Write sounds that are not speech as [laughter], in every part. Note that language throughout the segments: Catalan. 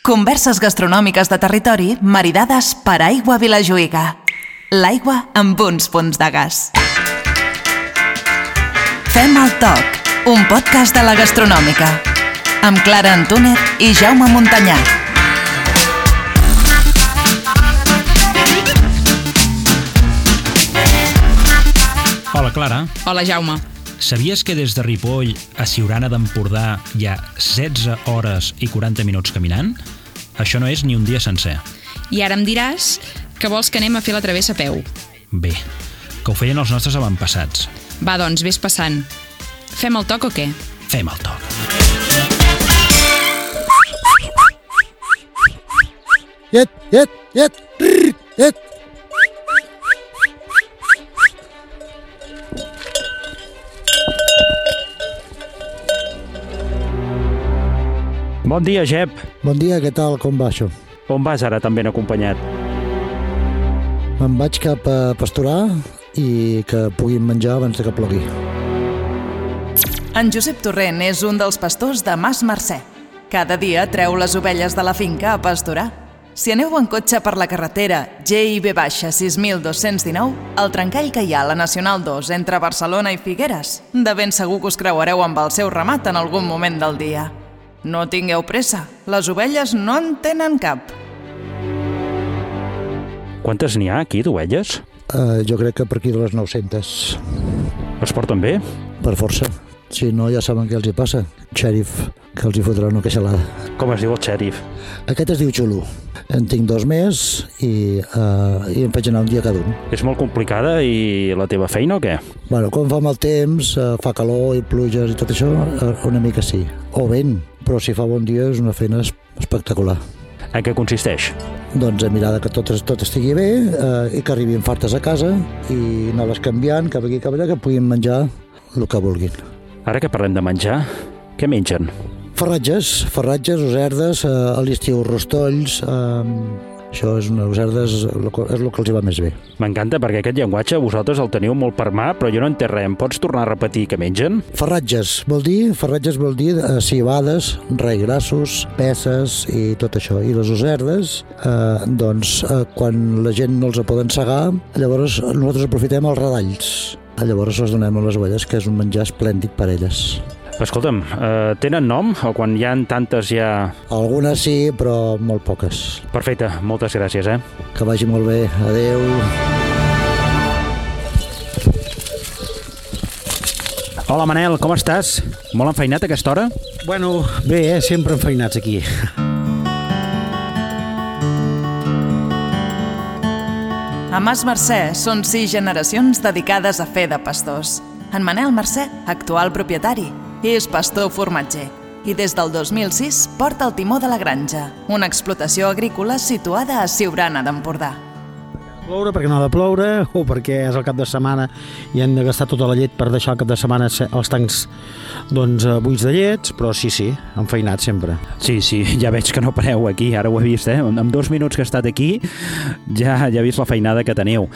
Converses gastronòmiques de territori maridades per Aigua Vilajuïga. L'aigua amb uns punts de gas. Fem el toc, un podcast de la gastronòmica. Amb Clara Antúnez i Jaume Montanyà. Hola, Clara. Hola, Jaume. Sabies que des de Ripoll a Siurana d'Empordà hi ha 16 hores i 40 minuts caminant? Això no és ni un dia sencer. I ara em diràs que vols que anem a fer la travessa a peu. Bé, que ho feien els nostres avantpassats. Va, doncs, vés passant. Fem el toc o què? Fem el toc. Llet, llet, llet, rrr, llet. Bon dia, Jep. Bon dia, què tal, com va això? On vas ara tan ben acompanyat? Me'n vaig cap a pasturar i que puguin menjar abans de que plogui. En Josep Torrent és un dels pastors de Mas Mercè. Cada dia treu les ovelles de la finca a pasturar. Si aneu en cotxe per la carretera GIB 6219, el trencall que hi ha a la Nacional 2 entre Barcelona i Figueres, de ben segur que us creuareu amb el seu ramat en algun moment del dia. No tingueu pressa, les ovelles no en tenen cap. Quantes n'hi ha aquí, d'ovelles? Uh, jo crec que per aquí de les 900, Es porten bé? per força. Si no, ja saben què els hi passa. Xèrif, que els hi fotrà una queixalada. Com es diu el xèrif? Aquest es diu Xulo. En tinc dos més i, uh, i em faig anar un dia cada un. És molt complicada i la teva feina o què? Bueno, quan fa mal temps, uh, fa calor i pluges i tot això, uh, una mica sí. O vent, però si fa bon dia és una feina es- espectacular. En què consisteix? doncs a mirar que tot, tot estigui bé eh, i que arribin fartes a casa i anar-les canviant cap aquí cap allà que puguin menjar el que vulguin. Ara que parlem de menjar, què mengen? Ferratges, ferratges, userdes, eh, a l'estiu rostolls, eh, això és una userdes, és el que és el que els va més bé. M'encanta perquè aquest llenguatge vosaltres el teniu molt per mà, però jo no entenc res. Em pots tornar a repetir què mengen? Ferratges vol dir, ferratges vol dir eh, cibades, grassos, peces i tot això. I les userdes, eh, doncs, eh, quan la gent no els poden segar, llavors nosaltres aprofitem els redalls. Llavors els donem a les ovelles, que és un menjar esplèndid per elles. Escolta'm, eh, tenen nom o quan hi han tantes ja... Algunes sí, però molt poques. Perfecte, moltes gràcies, eh? Que vagi molt bé. Adeu. Hola, Manel, com estàs? Molt enfeinat a aquesta hora? Bueno, bé, eh? sempre enfeinats aquí. A Mas Mercè són sis generacions dedicades a fer de pastors. En Manel Mercè, actual propietari, és pastor formatger i des del 2006 porta el timó de la granja, una explotació agrícola situada a Siurana d'Empordà. Ploure perquè no ha de ploure o perquè és el cap de setmana i hem de gastar tota la llet per deixar el cap de setmana se- els tancs doncs, eh, buits de llets, però sí, sí, enfeinat sempre. Sí, sí, ja veig que no pareu aquí, ara ho he vist, eh? En dos minuts que he estat aquí ja, ja he vist la feinada que teniu.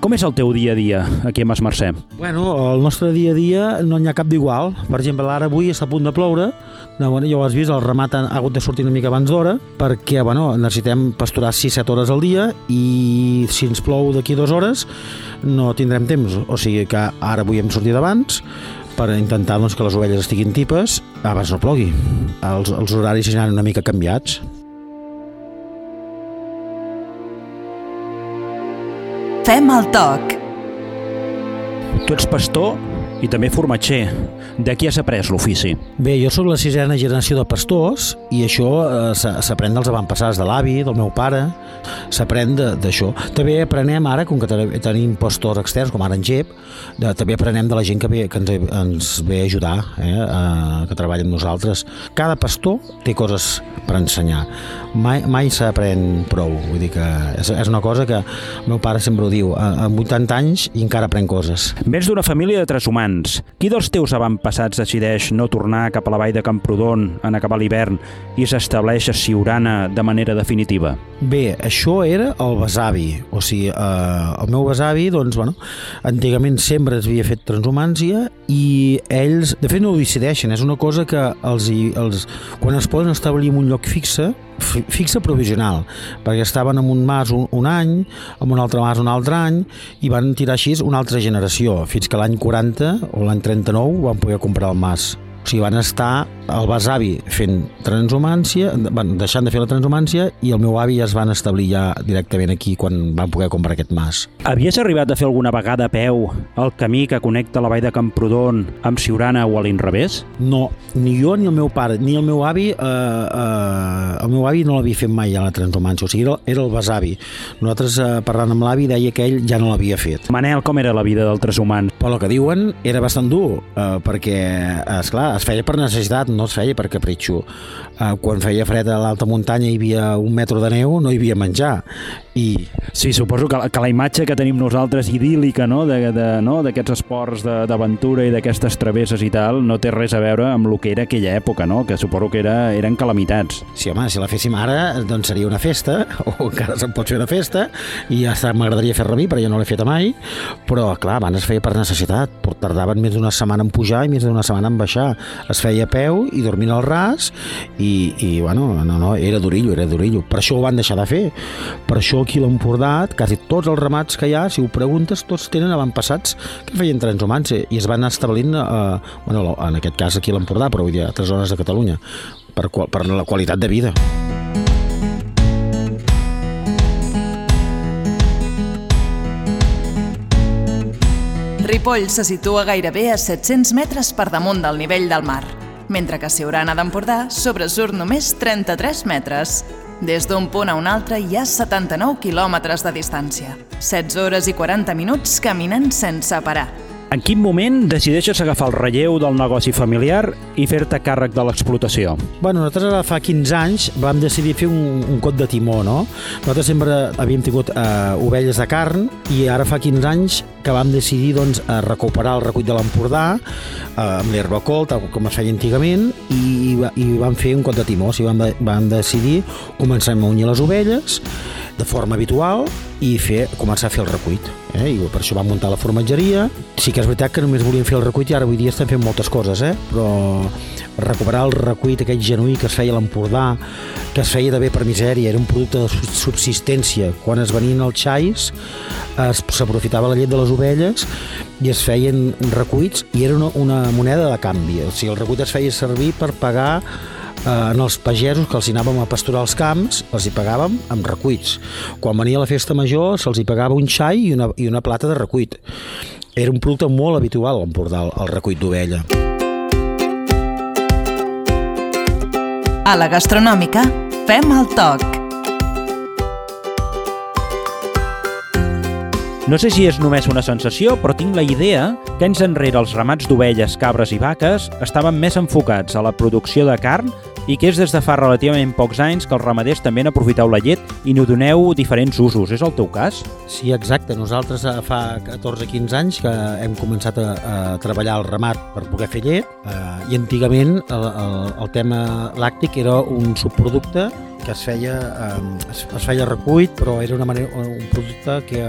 Com és el teu dia a dia aquí a Mas Mercè? Bueno, el nostre dia a dia no n'hi ha cap d'igual. Per exemple, ara avui està a punt de ploure, no, bueno, ja ho has vist, el ramat ha hagut de sortir una mica abans d'hora perquè bueno, necessitem pasturar 6-7 hores al dia i si ens plou d'aquí dues hores no tindrem temps. O sigui que ara avui hem sortit abans per intentar doncs, que les ovelles estiguin tipes abans no plogui. Els, els horaris seran una mica canviats. Fem el toc. Tu ets pastor i també formatger. De qui has après l'ofici? Bé, jo sóc la sisena generació de pastors i això eh, s'a- s'aprèn dels avantpassats de l'avi, del meu pare, s'aprèn d'això. També aprenem ara, com que te- tenim pastors externs, com ara en Gep, de, també aprenem de la gent que, ve, que ens, ens ve a ajudar, eh, a, que treballa amb nosaltres. Cada pastor té coses per ensenyar. Mai, mai s'aprèn prou. Vull dir que és, és una cosa que el meu pare sempre ho diu, a- amb 80 anys i encara aprèn coses. Vens d'una família de tres humans. Qui dels teus avantpassats decideix no tornar cap a la vall de Camprodon en acabar l'hivern i s'estableix a Siurana de manera definitiva? Bé, això era el besavi, o sigui, eh, el meu besavi, doncs, bueno, antigament sempre es havia fet transhumància i ells, de fet, no ho decideixen, és una cosa que els, els, quan es poden establir en un lloc fixe, fi- fixa provisional, perquè estaven en un mas un, un any, en un altre mas un altre any, i van tirar així una altra generació, fins que l'any 40 o l'any 39 van poder comprar el mas. O sigui, van estar el besavi fent transhumància, van, deixant de fer la transhumància, i el meu avi ja es van establir ja directament aquí quan van poder comprar aquest mas. Havies arribat a fer alguna vegada a peu el camí que connecta la vall de Camprodon amb Siurana o a l'inrevés? No, ni jo ni el meu pare, ni el meu avi, eh, eh, el meu avi no l'havia fet mai a la transhumància, o sigui, era, era el besavi. Nosaltres, eh, parlant amb l'avi, deia que ell ja no l'havia fet. Manel, com era la vida d'altres humans? Però el que diuen era bastant dur, eh, perquè, és clar, es feia per necessitat, no es feia per capritxo. Eh, quan feia fred a l'alta muntanya hi havia un metro de neu, no hi havia menjar. I Sí, suposo que, que la imatge que tenim nosaltres idíl·lica, no?, d'aquests de, no? esports d'aventura i d'aquestes travesses i tal, no té res a veure amb el que era aquella època, no?, que suposo que era, eren calamitats. Sí, home, si la féssim ara, doncs seria una festa, [laughs] o encara se'n pot fer una festa, i ja m'agradaria a mi, però jo no l'he feta mai, però, clar, abans es feia per necessitat, tardaven més d'una setmana en pujar i més d'una setmana en baixar. Es feia a peu i dormint al ras, i, i bueno, no, no, era durillo, era durillo. Per això ho van deixar de fer. Per això aquí l'Empordà, quasi tots els ramats que hi ha, si ho preguntes, tots tenen avantpassats que feien transhumància i es van establint, eh, bueno, en aquest cas aquí a l'Empordà, però vull dir, a altres zones de Catalunya, per, per la qualitat de vida. Ripoll se situa gairebé a 700 metres per damunt del nivell del mar, mentre que Siurana d'Empordà sobresurt només 33 metres. Des d'un punt a un altre hi ha 79 quilòmetres de distància. 16 hores i 40 minuts caminant sense parar. En quin moment decideixes agafar el relleu del negoci familiar i fer-te càrrec de l'explotació? Bueno, nosaltres ara fa 15 anys vam decidir fer un, un cot de timó, no? Nosaltres sempre havíem tingut eh, ovelles de carn i ara fa 15 anys que vam decidir doncs, recuperar el recull de l'Empordà eh, amb l'herbacol, tal com es feia antigament, i, va- i vam fer un cot de timó. O sigui, vam, vam decidir començar a unyir les ovelles de forma habitual i fer, començar a fer el recuit. Eh? I per això vam muntar la formatgeria. Sí que és veritat que només volíem fer el recuit i ara avui dia estem fent moltes coses, eh? però recuperar el recuit, aquell genuí que es feia a l'Empordà, que es feia de bé per misèria, era un producte de su- subsistència. Quan es venien els xais, s'aprofitava la llet de les ovelles i es feien recuits i era una, una moneda de canvi. O sigui, el recuit es feia servir per pagar en els pagesos que els hi anàvem a pasturar els camps, els hi pagàvem amb recuits. Quan venia la festa major se'ls hi pagava un xai i una, i una plata de recuit. Era un producte molt habitual a Empordà, el, el recuit d'ovella. A la gastronòmica, fem el toc. No sé si és només una sensació, però tinc la idea que anys enrere els ramats d'ovelles, cabres i vaques estaven més enfocats a la producció de carn i que és des de fa relativament pocs anys que els ramaders també n'aprofiteu la llet i n'hi doneu diferents usos. És el teu cas? Sí, exacte. Nosaltres eh, fa 14-15 anys que hem començat a, a treballar el ramat per poder fer llet eh, i antigament el, el, el tema làctic era un subproducte que es feia, eh, es, feia recuit, però era una manera, un producte que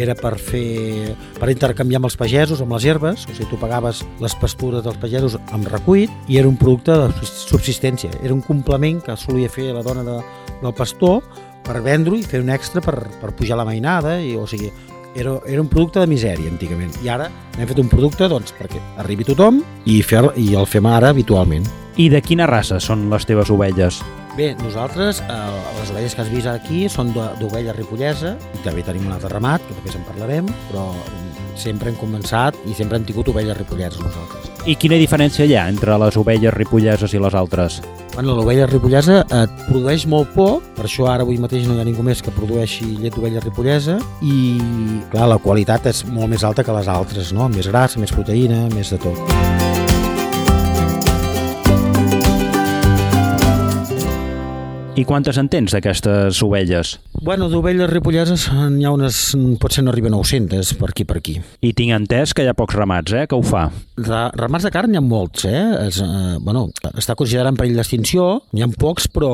era per fer per intercanviar amb els pagesos, amb les herbes, o sigui, tu pagaves les pastures dels pagesos amb recuit i era un producte de subsistència, era un complement que solia fer la dona de, del pastor per vendre-ho i fer un extra per, per pujar la mainada, i, o sigui, era, era un producte de misèria antigament i ara hem fet un producte doncs, perquè arribi tothom i, fer, i el fem ara habitualment. I de quina raça són les teves ovelles? Bé, nosaltres, eh, les ovelles que has vist aquí són d'o- d'ovella ripollesa i també tenim un altre ramat, que després en parlarem, però sempre hem començat i sempre hem tingut ovelles ripolleses nosaltres. I quina diferència hi ha entre les ovelles ripolleses i les altres? Bueno, l'ovella ripollesa eh, produeix molt poc, per això ara avui mateix no hi ha ningú més que produeixi llet d'ovella ripollesa i, clar, la qualitat és molt més alta que les altres, no? Més grassa, més proteïna, més de tot. I quantes en tens d'aquestes ovelles? Bueno, d'ovelles ripolleses eh, n'hi ha unes, potser no arriben a 900 per aquí per aquí. I tinc entès que hi ha pocs ramats, eh, que ho fa. De ramats de carn n'hi ha molts, eh? És, eh bueno, està considerat en perill d'extinció, n'hi ha pocs, però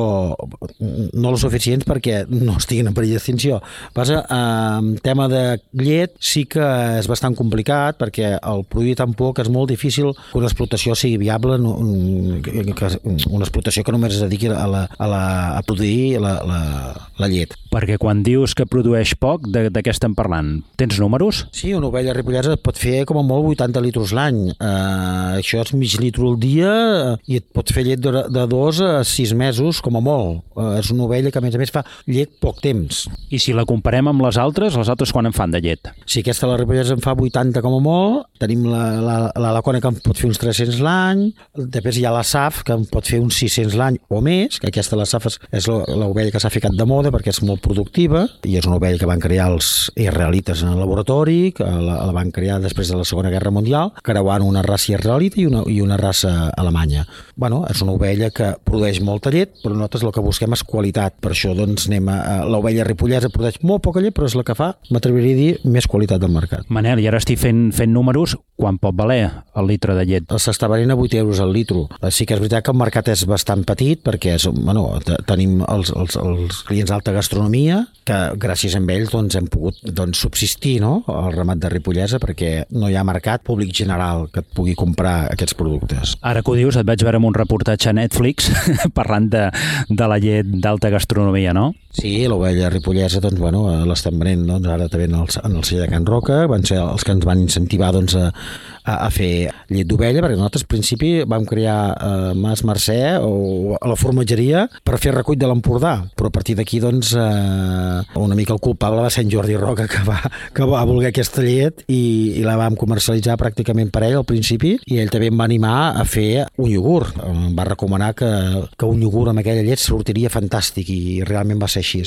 no els suficients perquè no estiguin en perill d'extinció. Passa, eh, en tema de llet sí que és bastant complicat perquè el produir tan poc és molt difícil que una explotació sigui viable, no, que, que, una explotació que només es dediqui a la, a la, a produir la, la, la llet. Perquè quan dius que produeix poc, de, de què estem parlant? Tens números? Sí, una ovella ripollesa pot fer com a molt 80 litres l'any. Uh, això és mig litre al dia i et pot fer llet de, de dos a sis mesos com a molt. Uh, és una ovella que a més a més fa llet poc temps. I si la comparem amb les altres, les altres quan en fan de llet? Si aquesta la ripollesa en fa 80 com a molt, tenim la, la, la lacona que en pot fer uns 300 l'any, després hi ha la SAF que en pot fer uns 600 l'any o més, que aquesta la SAF és, és l'ovella que s'ha ficat de moda perquè és molt productiva i és una ovella que van crear els israelites en el laboratori, que la, la van crear després de la Segona Guerra Mundial, creuant una raça israelita i una, i una raça alemanya. Bueno, és una ovella que produeix molta llet, però nosaltres el que busquem és qualitat. Per això doncs, anem a, a l'ovella ripollesa produeix molt poca llet, però és la que fa, m'atreviria a dir, més qualitat del mercat. Manel, i ara estic fent, fent números, quan pot valer el litre de llet? S'està venent a 8 euros al litro. Sí que és veritat que el mercat és bastant petit perquè és, bueno, tenim els, els, els clients d'alta gastronomia que gràcies a ells doncs, hem pogut doncs, subsistir no? el ramat de Ripollesa perquè no hi ha mercat públic general que et pugui comprar aquests productes. Ara que ho dius, et vaig veure en un reportatge a Netflix [laughs] parlant de, de la llet d'alta gastronomia, no? Sí, l'ovella ripollesa, doncs, bueno, l'estem venent doncs, ara també en el, en el celler de Can Roca, van ser els que ens van incentivar doncs, a, a, a fer llet d'ovella, perquè nosaltres al principi vam crear eh, Mas Mercè o a la formatgeria per fer recull de l'Empordà, però a partir d'aquí doncs, eh, una mica el culpable va ser en Jordi Roca que va, que va voler aquesta llet i, i la vam comercialitzar pràcticament per ell al principi i ell també em va animar a fer un iogurt. Em va recomanar que, que un iogurt amb aquella llet sortiria fantàstic i realment va ser així.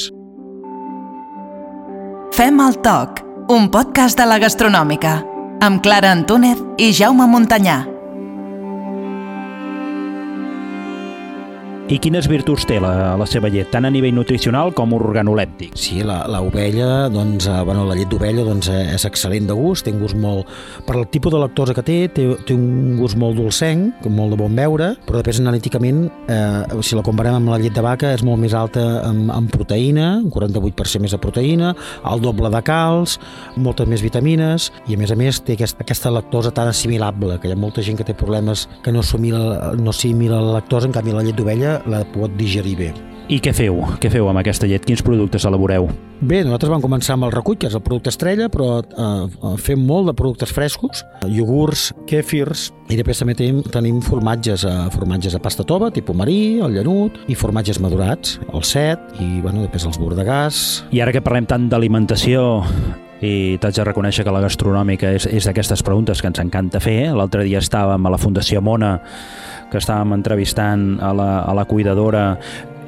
Fem el toc, un podcast de la gastronòmica, amb Clara Antúnez i Jaume Montanyà. I quines virtuts té la, la seva llet, tant a nivell nutricional com organolèptic? Sí, la, la ovella, doncs, eh, bueno, la llet d'ovella doncs, eh, és excel·lent de gust, té un gust molt... Per el tipus de lactosa que té, té, té un gust molt dolcenc, molt de bon veure, però després analíticament, eh, si la comparem amb la llet de vaca, és molt més alta en, en proteïna, un 48% més de proteïna, el doble de calç, moltes més vitamines, i a més a més té aquesta, aquesta lactosa tan assimilable, que hi ha molta gent que té problemes que no assimila, no assimila la lactosa, en canvi la llet d'ovella la pot digerir bé. I què feu? Què feu amb aquesta llet? Quins productes elaboreu? Bé, nosaltres vam començar amb el recull, que és el producte estrella, però eh, fem molt de productes frescos, iogurts, kèfirs, i després també tenim, tenim formatges, eh, formatges a pasta tova, tipus marí, el llanut, i formatges madurats, el set, i bueno, després els bordegàs. I ara que parlem tant d'alimentació i t'haig de reconèixer que la gastronòmica és, és d'aquestes preguntes que ens encanta fer. L'altre dia estàvem a la Fundació Mona que estàvem entrevistant a la, a la cuidadora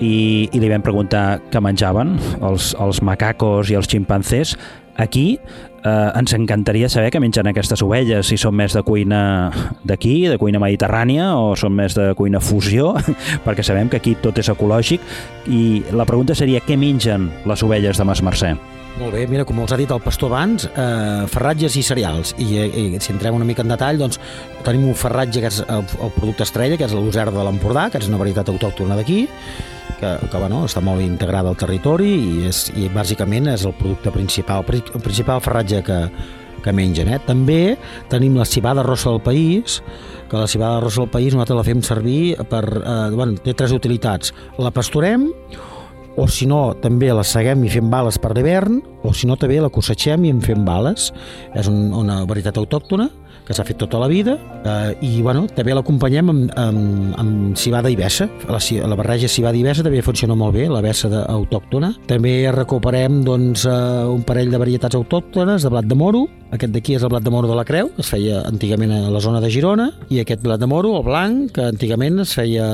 i, i li vam preguntar què menjaven els, els macacos i els ximpanzés. Aquí eh, ens encantaria saber què mengen aquestes ovelles, si són més de cuina d'aquí, de cuina mediterrània, o són més de cuina fusió, [laughs] perquè sabem que aquí tot és ecològic, i la pregunta seria què mengen les ovelles de Mas Mercè? Molt bé, mira, com els ha dit el pastor abans, eh, ferratges i cereals. I, i si entrem una mica en detall, doncs tenim un ferratge que és el, el producte estrella, que és l'user de l'Empordà, que és una varietat autòctona d'aquí, que, que bueno, està molt integrada al territori i, és, i bàsicament és el producte principal, el principal ferratge que, que mengen. Eh? També tenim la cibada rossa del país, que la cibada rossa del país nosaltres la fem servir per... Eh, bueno, té tres utilitats. La pastorem, o si no, també la seguem i fem bales per l'hivern, o si no, també la cosetxem i en fem bales. És un, una varietat autòctona que s'ha fet tota la vida eh, i bueno, també l'acompanyem amb, amb, amb cibada i bessa. La, la barreja cibada i bessa també funciona molt bé la bessa de, autòctona. També recuperem doncs, eh, un parell de varietats autòctones de blat de moro. Aquest d'aquí és el blat de moro de la Creu es feia antigament a la zona de Girona i aquest blat de moro, el blanc que antigament es feia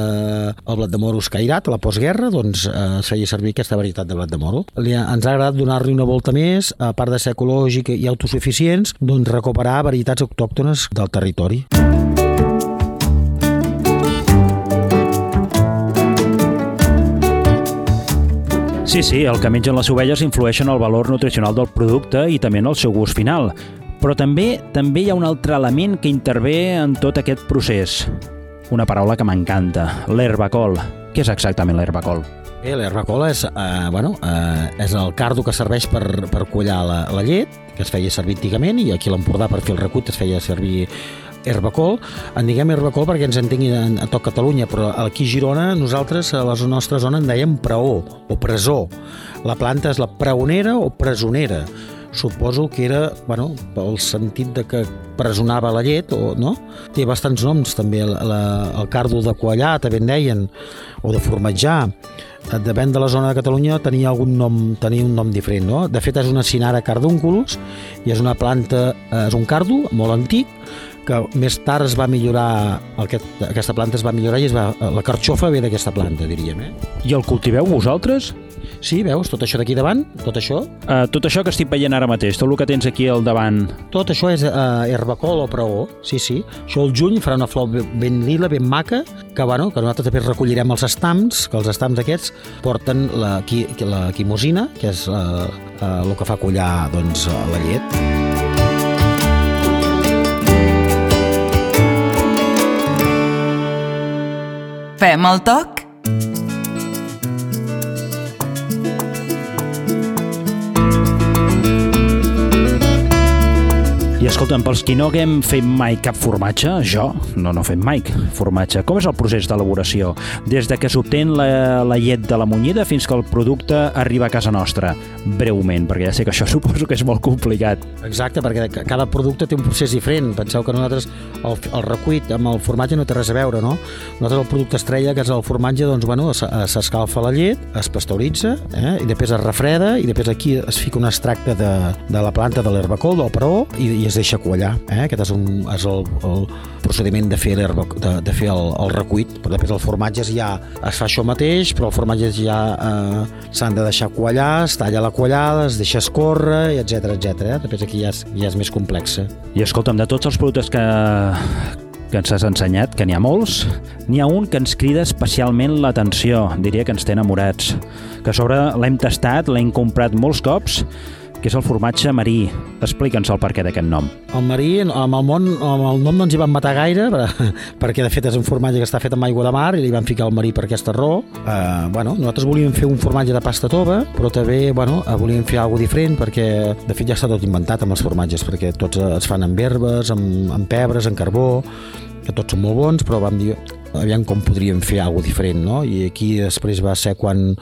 el blat de moro escairat a la postguerra doncs eh, es feia servir aquesta varietat de blat de moro. Li, ens ha agradat donar-li una volta més a part de ser ecològic i autosuficients doncs recuperar varietats autòctones autòctones del territori. Sí, sí, el que mengen les ovelles influeix en el valor nutricional del producte i també en el seu gust final. Però també també hi ha un altre element que intervé en tot aquest procés. Una paraula que m'encanta, l'herbacol. Què és exactament l'herbacol? Bé, l'herbacola és, eh, bueno, eh, és el cardo que serveix per, per collar la, la llet, que es feia servir antigament, i aquí a l'Empordà per fer el recull es feia servir herbacol. En diguem herbacol perquè ens entenguin a, tot Catalunya, però aquí a Girona nosaltres a la nostra zona en dèiem preó o presó. La planta és la preonera o presonera suposo que era, bueno, pel sentit de que presonava la llet, o, no? Té bastants noms també, la, la, el cardo de quallà, també en deien, o de formatjar. Depèn de la zona de Catalunya tenia algun nom, tenia un nom diferent, no? De fet, és una cinara cardúnculus i és una planta, és un cardo molt antic, que més tard es va millorar, aquest, aquesta planta es va millorar i es va, la carxofa ve d'aquesta planta, diríem. Eh? I el cultiveu vosaltres? Sí, veus, tot això d'aquí davant, tot això? Uh, tot això que estic veient ara mateix, tot el que tens aquí al davant... Tot això és uh, herbacol o preó, sí, sí. Això el juny farà una flor ben lila, ben maca, que, bueno, que nosaltres també recollirem els estams, que els estams aquests porten la, la quimosina, que és uh, uh, el que fa collar doncs, la llet. Fem el toc? Escolta'm, pels qui no haguem fet mai cap formatge, jo no no fem mai formatge, com és el procés d'elaboració? Des de que s'obtén la, la llet de la munyida fins que el producte arriba a casa nostra? Breument, perquè ja sé que això [laughs] suposo que és molt complicat. Exacte, perquè cada producte té un procés diferent. Penseu que nosaltres el, el recuit amb el formatge no té res a veure, no? Nosaltres el producte estrella, que és el formatge, doncs, bueno, s'escalfa la llet, es pasteuritza, eh? i després es refreda, i després aquí es fica un extracte de, de la planta de l'herbacol, del peró, i, i es deixa quallar. Eh? Aquest és, un, és el, el procediment de fer, de, de fer el, el recuit, però després el formatge ja es fa això mateix, però el formatge ja eh, s'han de deixar quallar, es talla la quallada, es deixa escórrer, etc etc. Eh? Després aquí ja és, ja és més complexa. I escolta'm, de tots els productes que, que ens has ensenyat, que n'hi ha molts, n'hi ha un que ens crida especialment l'atenció, diria que ens té enamorats, que a sobre l'hem tastat, l'hem comprat molts cops, que és el formatge marí. Explica'ns el perquè d'aquest nom. El marí, amb el, món, amb el nom no ens hi van matar gaire, [laughs] perquè de fet és un formatge que està fet amb aigua de mar i li van ficar el marí per aquesta raó. Uh, bueno, nosaltres volíem fer un formatge de pasta tova, però també bueno, eh, volíem fer alguna diferent perquè de fet ja està tot inventat amb els formatges, perquè tots es fan amb herbes, amb, amb pebres, amb carbó, que tots són molt bons, però vam dir aviam com podríem fer alguna diferent, no? I aquí després va ser quan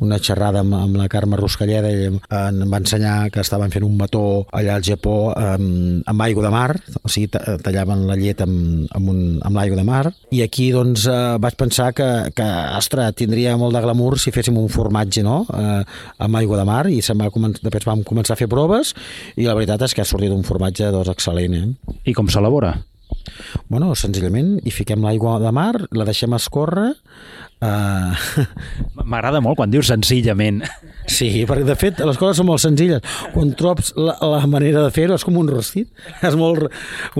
una xerrada amb, amb la Carme Ruscalleda ell em va ensenyar que estaven fent un mató allà al Japó amb, amb aigua de mar, o sigui, tallaven la llet amb, amb, un, amb l'aigua de mar, i aquí doncs eh, vaig pensar que, que, ostres, tindria molt de glamour si féssim un formatge, no?, eh, amb aigua de mar, i se'n va començar, després vam començar a fer proves, i la veritat és que ha sortit un formatge doncs, excel·lent, eh? I com s'elabora? Bueno, senzillament hi fiquem l'aigua de mar, la deixem escórrer... Uh... M'agrada molt quan dius senzillament. Sí, perquè de fet les coses són molt senzilles. Quan trobs la, la manera de fer-ho és com un rostit. És molt...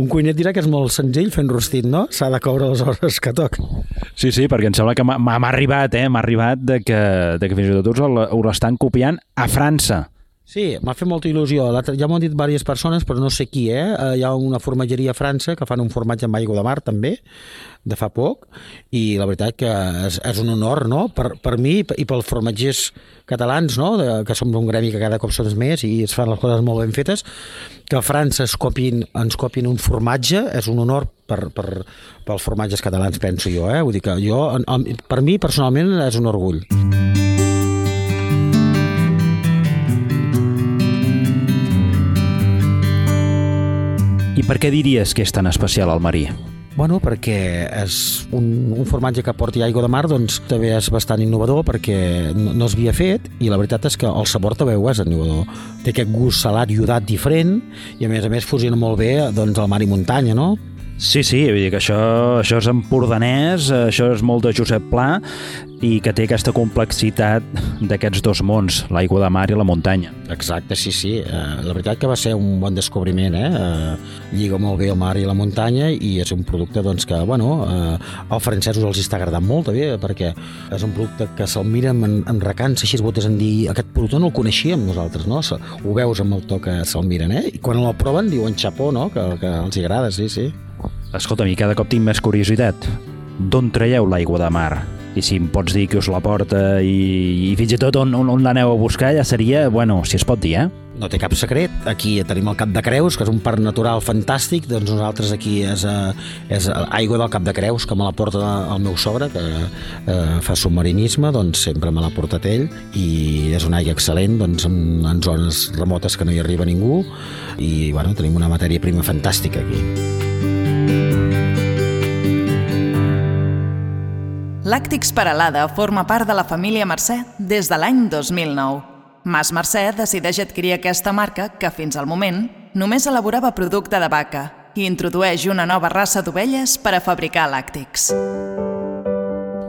Un cuiner dirà que és molt senzill fent rostit, no? S'ha de coure les hores que toca. Sí, sí, perquè em sembla que m'ha arribat, eh? M'ha arribat de que, de que fins i tot us l'estan copiant a França. Sí, m'ha fet molta il·lusió. Ja m'ho han dit diverses persones, però no sé qui, eh? eh? Hi ha una formatgeria a França que fan un formatge amb aigua de mar, també, de fa poc, i la veritat que és, és un honor, no?, per, per mi i pels formatgers catalans, no?, de, que som un gremi que cada cop som més i es fan les coses molt ben fetes, que a França es copin, ens copin un formatge és un honor per, per, pels formatges catalans, penso jo, eh? Vull dir que jo, per mi, personalment, és un orgull. Mm. I per què diries que és tan especial el marí? Bueno, perquè és un, un formatge que porti aigua de mar, doncs també és bastant innovador perquè no, no s'havia fet i la veritat és que el sabor també ho és innovador. Té aquest gust salat i diferent i a més a més fusiona molt bé doncs, el mar i muntanya, no? Sí, sí, vull dir que això, això és empordanès, això és molt de Josep Pla i que té aquesta complexitat d'aquests dos mons, l'aigua de mar i la muntanya. Exacte, sí, sí. Uh, la veritat que va ser un bon descobriment, eh? Uh, lliga molt bé el mar i la muntanya i és un producte doncs, que, bueno, als francesos els està agradant molt, també, perquè és un producte que se'l miren en, en recança, així es botes en dir aquest producte no el coneixíem nosaltres, no? Ho veus amb el to que se'l miren, eh? I quan el proven diuen xapó, no? Que, que els agrada, sí, sí. Escolta, mi cada cop tinc més curiositat. D'on traieu l'aigua de mar? I si em pots dir que us la porta i, i fins i tot on, on, on l'aneu a buscar ja seria, bueno, si es pot dir, eh? no té cap secret. Aquí tenim el Cap de Creus, que és un parc natural fantàstic, doncs nosaltres aquí és, eh, és aigua del Cap de Creus, que me la porta el meu sogre, que eh, fa submarinisme, doncs sempre me l'ha portat ell, i és una aigua excel·lent, doncs en, en zones remotes que no hi arriba ningú, i bueno, tenim una matèria prima fantàstica aquí. Làctics Peralada forma part de la família Mercè des de l'any 2009. Mas Mercè decideix adquirir aquesta marca que, fins al moment, només elaborava producte de vaca i introdueix una nova raça d'ovelles per a fabricar làctics.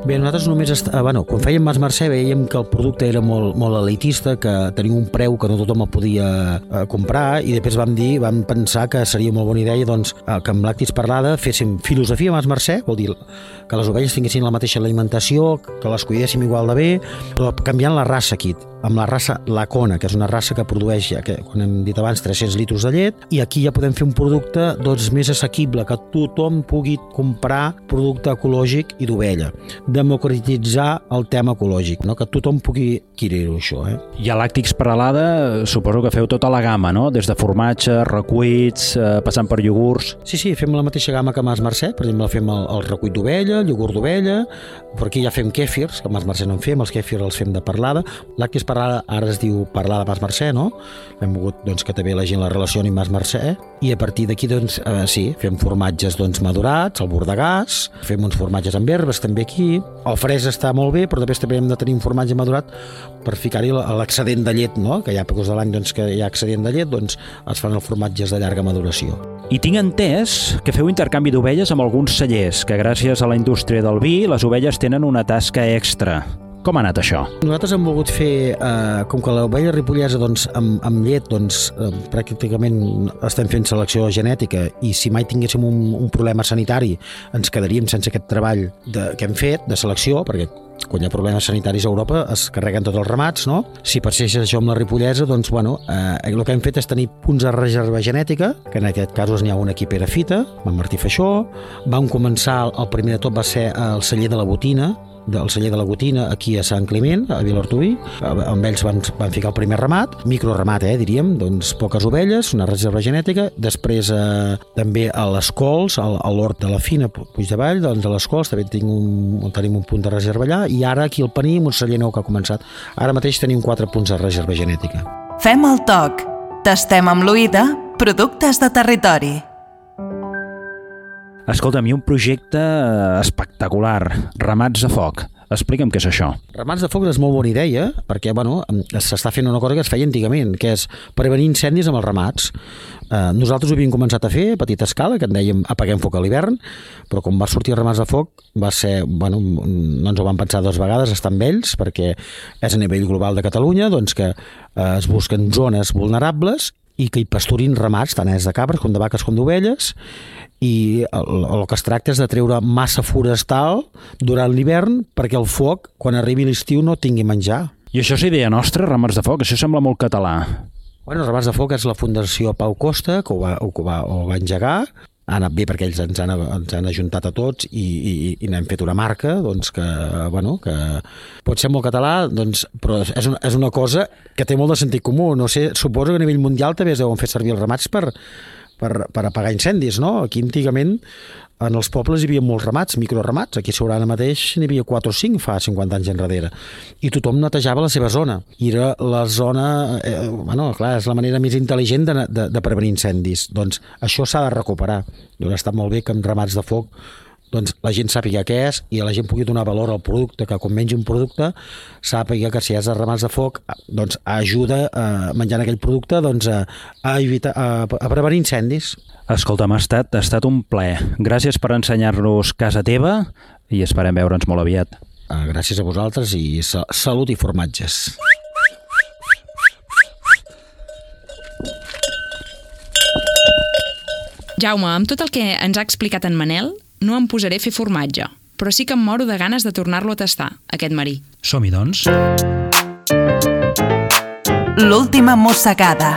Bé, nosaltres només, est... ah, bueno, quan fèiem Mas Mercè veiem que el producte era molt, molt elitista, que tenia un preu que no tothom el podia eh, comprar i després vam dir, vam pensar que seria molt bona idea doncs, eh, que amb Lactis Parlada féssim filosofia Mas Mercè, vol dir que les ovelles tinguessin la mateixa alimentació, que les cuidéssim igual de bé, però canviant la raça aquí amb la raça Lacona, que és una raça que produeix, ja que, com hem dit abans, 300 litres de llet, i aquí ja podem fer un producte doncs, més assequible, que tothom pugui comprar producte ecològic i d'ovella. Democratitzar el tema ecològic, no? que tothom pugui adquirir-ho, això. Eh? I a Làctics Peralada suposo que feu tota la gamma, no? Des de formatge, recuits, eh, passant per iogurts... Sí, sí, fem la mateixa gamma que Mas Mercè, per exemple, fem el, el recuit d'ovella, el iogurt d'ovella, per aquí ja fem kèfirs, que Mas Mercè no en fem, els kèfirs els fem de parlada. Làctics Parlada ara es diu Parlada Mas Mercè, no? Hem volgut doncs, que també la gent la relacioni amb Mas Mercè i a partir d'aquí, doncs, eh, sí, fem formatges doncs, madurats, el bordegàs, fem uns formatges amb herbes també aquí. El fresc està molt bé, però després també hem de tenir un formatge madurat per ficar-hi l'excedent de llet, no? que hi ha pecos de l'any doncs, que hi ha excedent de llet, doncs es fan els formatges de llarga maduració. I tinc entès que feu intercanvi d'ovelles amb alguns cellers, que gràcies a la indústria del vi les ovelles tenen una tasca extra. Com ha anat això? Nosaltres hem volgut fer, eh, com que l'ovella ripollesa doncs, amb, amb llet doncs, eh, pràcticament estem fent selecció genètica i si mai tinguéssim un, un problema sanitari ens quedaríem sense aquest treball de, que hem fet de selecció, perquè quan hi ha problemes sanitaris a Europa es carreguen tots els ramats, no? Si passeix això amb la ripollesa, doncs, bueno, eh, el que hem fet és tenir punts de reserva genètica, que en aquest cas n'hi ha un aquí a Fita, amb Martí Feixó, vam començar, el primer de tot va ser el celler de la botina, del celler de la Gotina aquí a Sant Climent, a Vilartuí. Amb ells van, van ficar el primer ramat, microramat, eh, diríem, doncs poques ovelles, una reserva genètica. Després eh, també a les cols, a, a l'hort de la Fina, Puig de Vall, doncs a les cols també tinc un, tenim un punt de reserva allà i ara aquí al Paní, un celler nou que ha començat. Ara mateix tenim quatre punts de reserva genètica. Fem el toc. Tastem amb l'oïda productes de territori. Escolta'm, ha un projecte eh, espectacular, Ramats de Foc. Explica'm què és això. Ramats de foc és molt bona idea, perquè bueno, s'està fent una cosa que es feia antigament, que és prevenir incendis amb els ramats. Eh, nosaltres ho havíem començat a fer a petita escala, que en dèiem apaguem foc a l'hivern, però quan va sortir Ramats de foc va ser, bueno, no ens ho vam pensar dues vegades, estar amb ells, perquè és a nivell global de Catalunya, doncs que eh, es busquen zones vulnerables i que hi pasturin ramats, tant és de cabres com de vaques com d'ovelles, i el, el que es tracta és de treure massa forestal durant l'hivern perquè el foc, quan arribi l'estiu, no tingui menjar. I això és idea nostra, Ramats de Foc? Això sembla molt català. Bueno, Ramats de Foc és la Fundació Pau Costa, que ho va, ho va, ho va engegar, ha anat bé perquè ells ens han, ens han ajuntat a tots i, i, i n'hem fet una marca doncs que, bueno, que pot ser molt català, doncs, però és una, és una cosa que té molt de sentit comú. No sé, suposo que a nivell mundial també es deuen fer servir els ramats per, per, per apagar incendis, no? Aquí antigament en els pobles hi havia molts ramats, microramats. Aquí a Siurana mateix n'hi havia 4 o 5 fa 50 anys enrere. I tothom netejava la seva zona. I era la zona... Eh, bueno, clar, és la manera més intel·ligent de, de, de prevenir incendis. Doncs això s'ha de recuperar. Doncs està molt bé que amb ramats de foc doncs la gent sàpiga què és i la gent pugui donar valor al producte, que quan mengi un producte sàpiga que si és de ramats de foc doncs ajuda a menjant aquell producte doncs, a, a, evitar, a, a prevenir incendis. Escolta, m'ha estat, ha estat un ple. Gràcies per ensenyar-nos casa teva i esperem veure'ns molt aviat. Ah, gràcies a vosaltres i salut i formatges. Jaume, amb tot el que ens ha explicat en Manel, no em posaré a fer formatge, però sí que em moro de ganes de tornar-lo a tastar, aquest marí. Som-hi, doncs. L'última mossegada.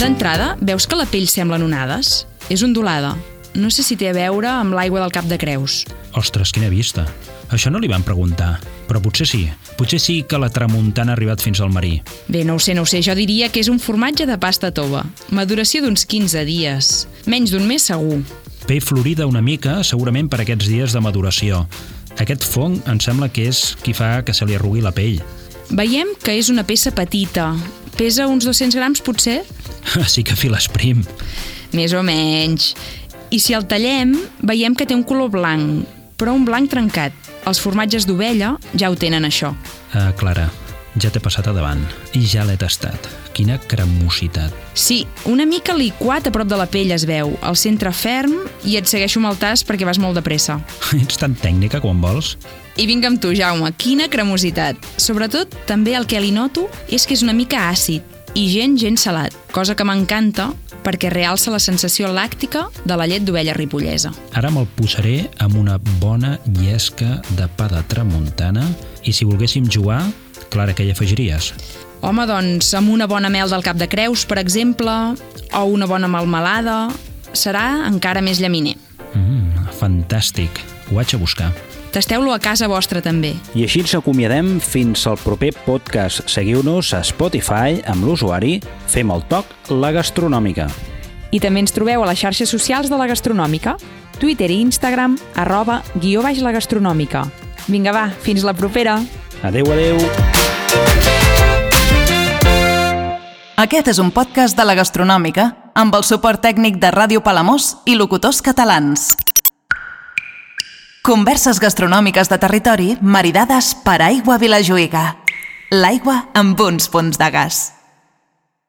D'entrada, veus que la pell semblen onades? És ondulada. no sé si té a veure amb l'aigua del Cap de Creus. Ostres, quina vista. Això no li van preguntar, però potser sí. Potser sí que la tramuntana ha arribat fins al marí. Bé, no ho sé, no ho sé, jo diria que és un formatge de pasta tova. Maduració d'uns 15 dies. Menys d'un mes segur. Pell florida una mica, segurament per aquests dies de maduració. Aquest fong em sembla que és qui fa que se li arrugui la pell. Veiem que és una peça petita. Pesa uns 200 grams, potser? [laughs] sí que files prim. Més o menys. I si el tallem, veiem que té un color blanc, però un blanc trencat. Els formatges d'ovella ja ho tenen, això. Uh, Clara, ja t'he passat a davant i ja l'he tastat. Quina cremositat. Sí, una mica liquat a prop de la pell es veu, el centre ferm i et segueixo amb el tas perquè vas molt de pressa. [laughs] Ets tan tècnica quan vols? I vinga amb tu, Jaume, quina cremositat. Sobretot, també el que li noto és que és una mica àcid i gent, gent salat, cosa que m'encanta perquè realça la sensació làctica de la llet d'ovella ripollesa. Ara me'l posaré amb una bona llesca de pa de tramuntana i si volguéssim jugar, Clara, què hi afegiries? Home, doncs, amb una bona mel del cap de creus, per exemple, o una bona melmelada, serà encara més llaminer. Mm, fantàstic. Ho vaig a buscar. Tasteu-lo a casa vostra també. I així ens acomiadem fins al proper podcast. Seguiu-nos a Spotify amb l'usuari Fem el toc la gastronòmica. I també ens trobeu a les xarxes socials de la gastronòmica, Twitter i Instagram, arroba guió baix la gastronòmica. Vinga va, fins la propera! Adeu, adeu! Aquest és un podcast de la Gastronòmica amb el suport tècnic de Ràdio Palamós i locutors catalans. Converses gastronòmiques de territori maridades per Aigua Vilajuïga. L'aigua amb uns punts de gas.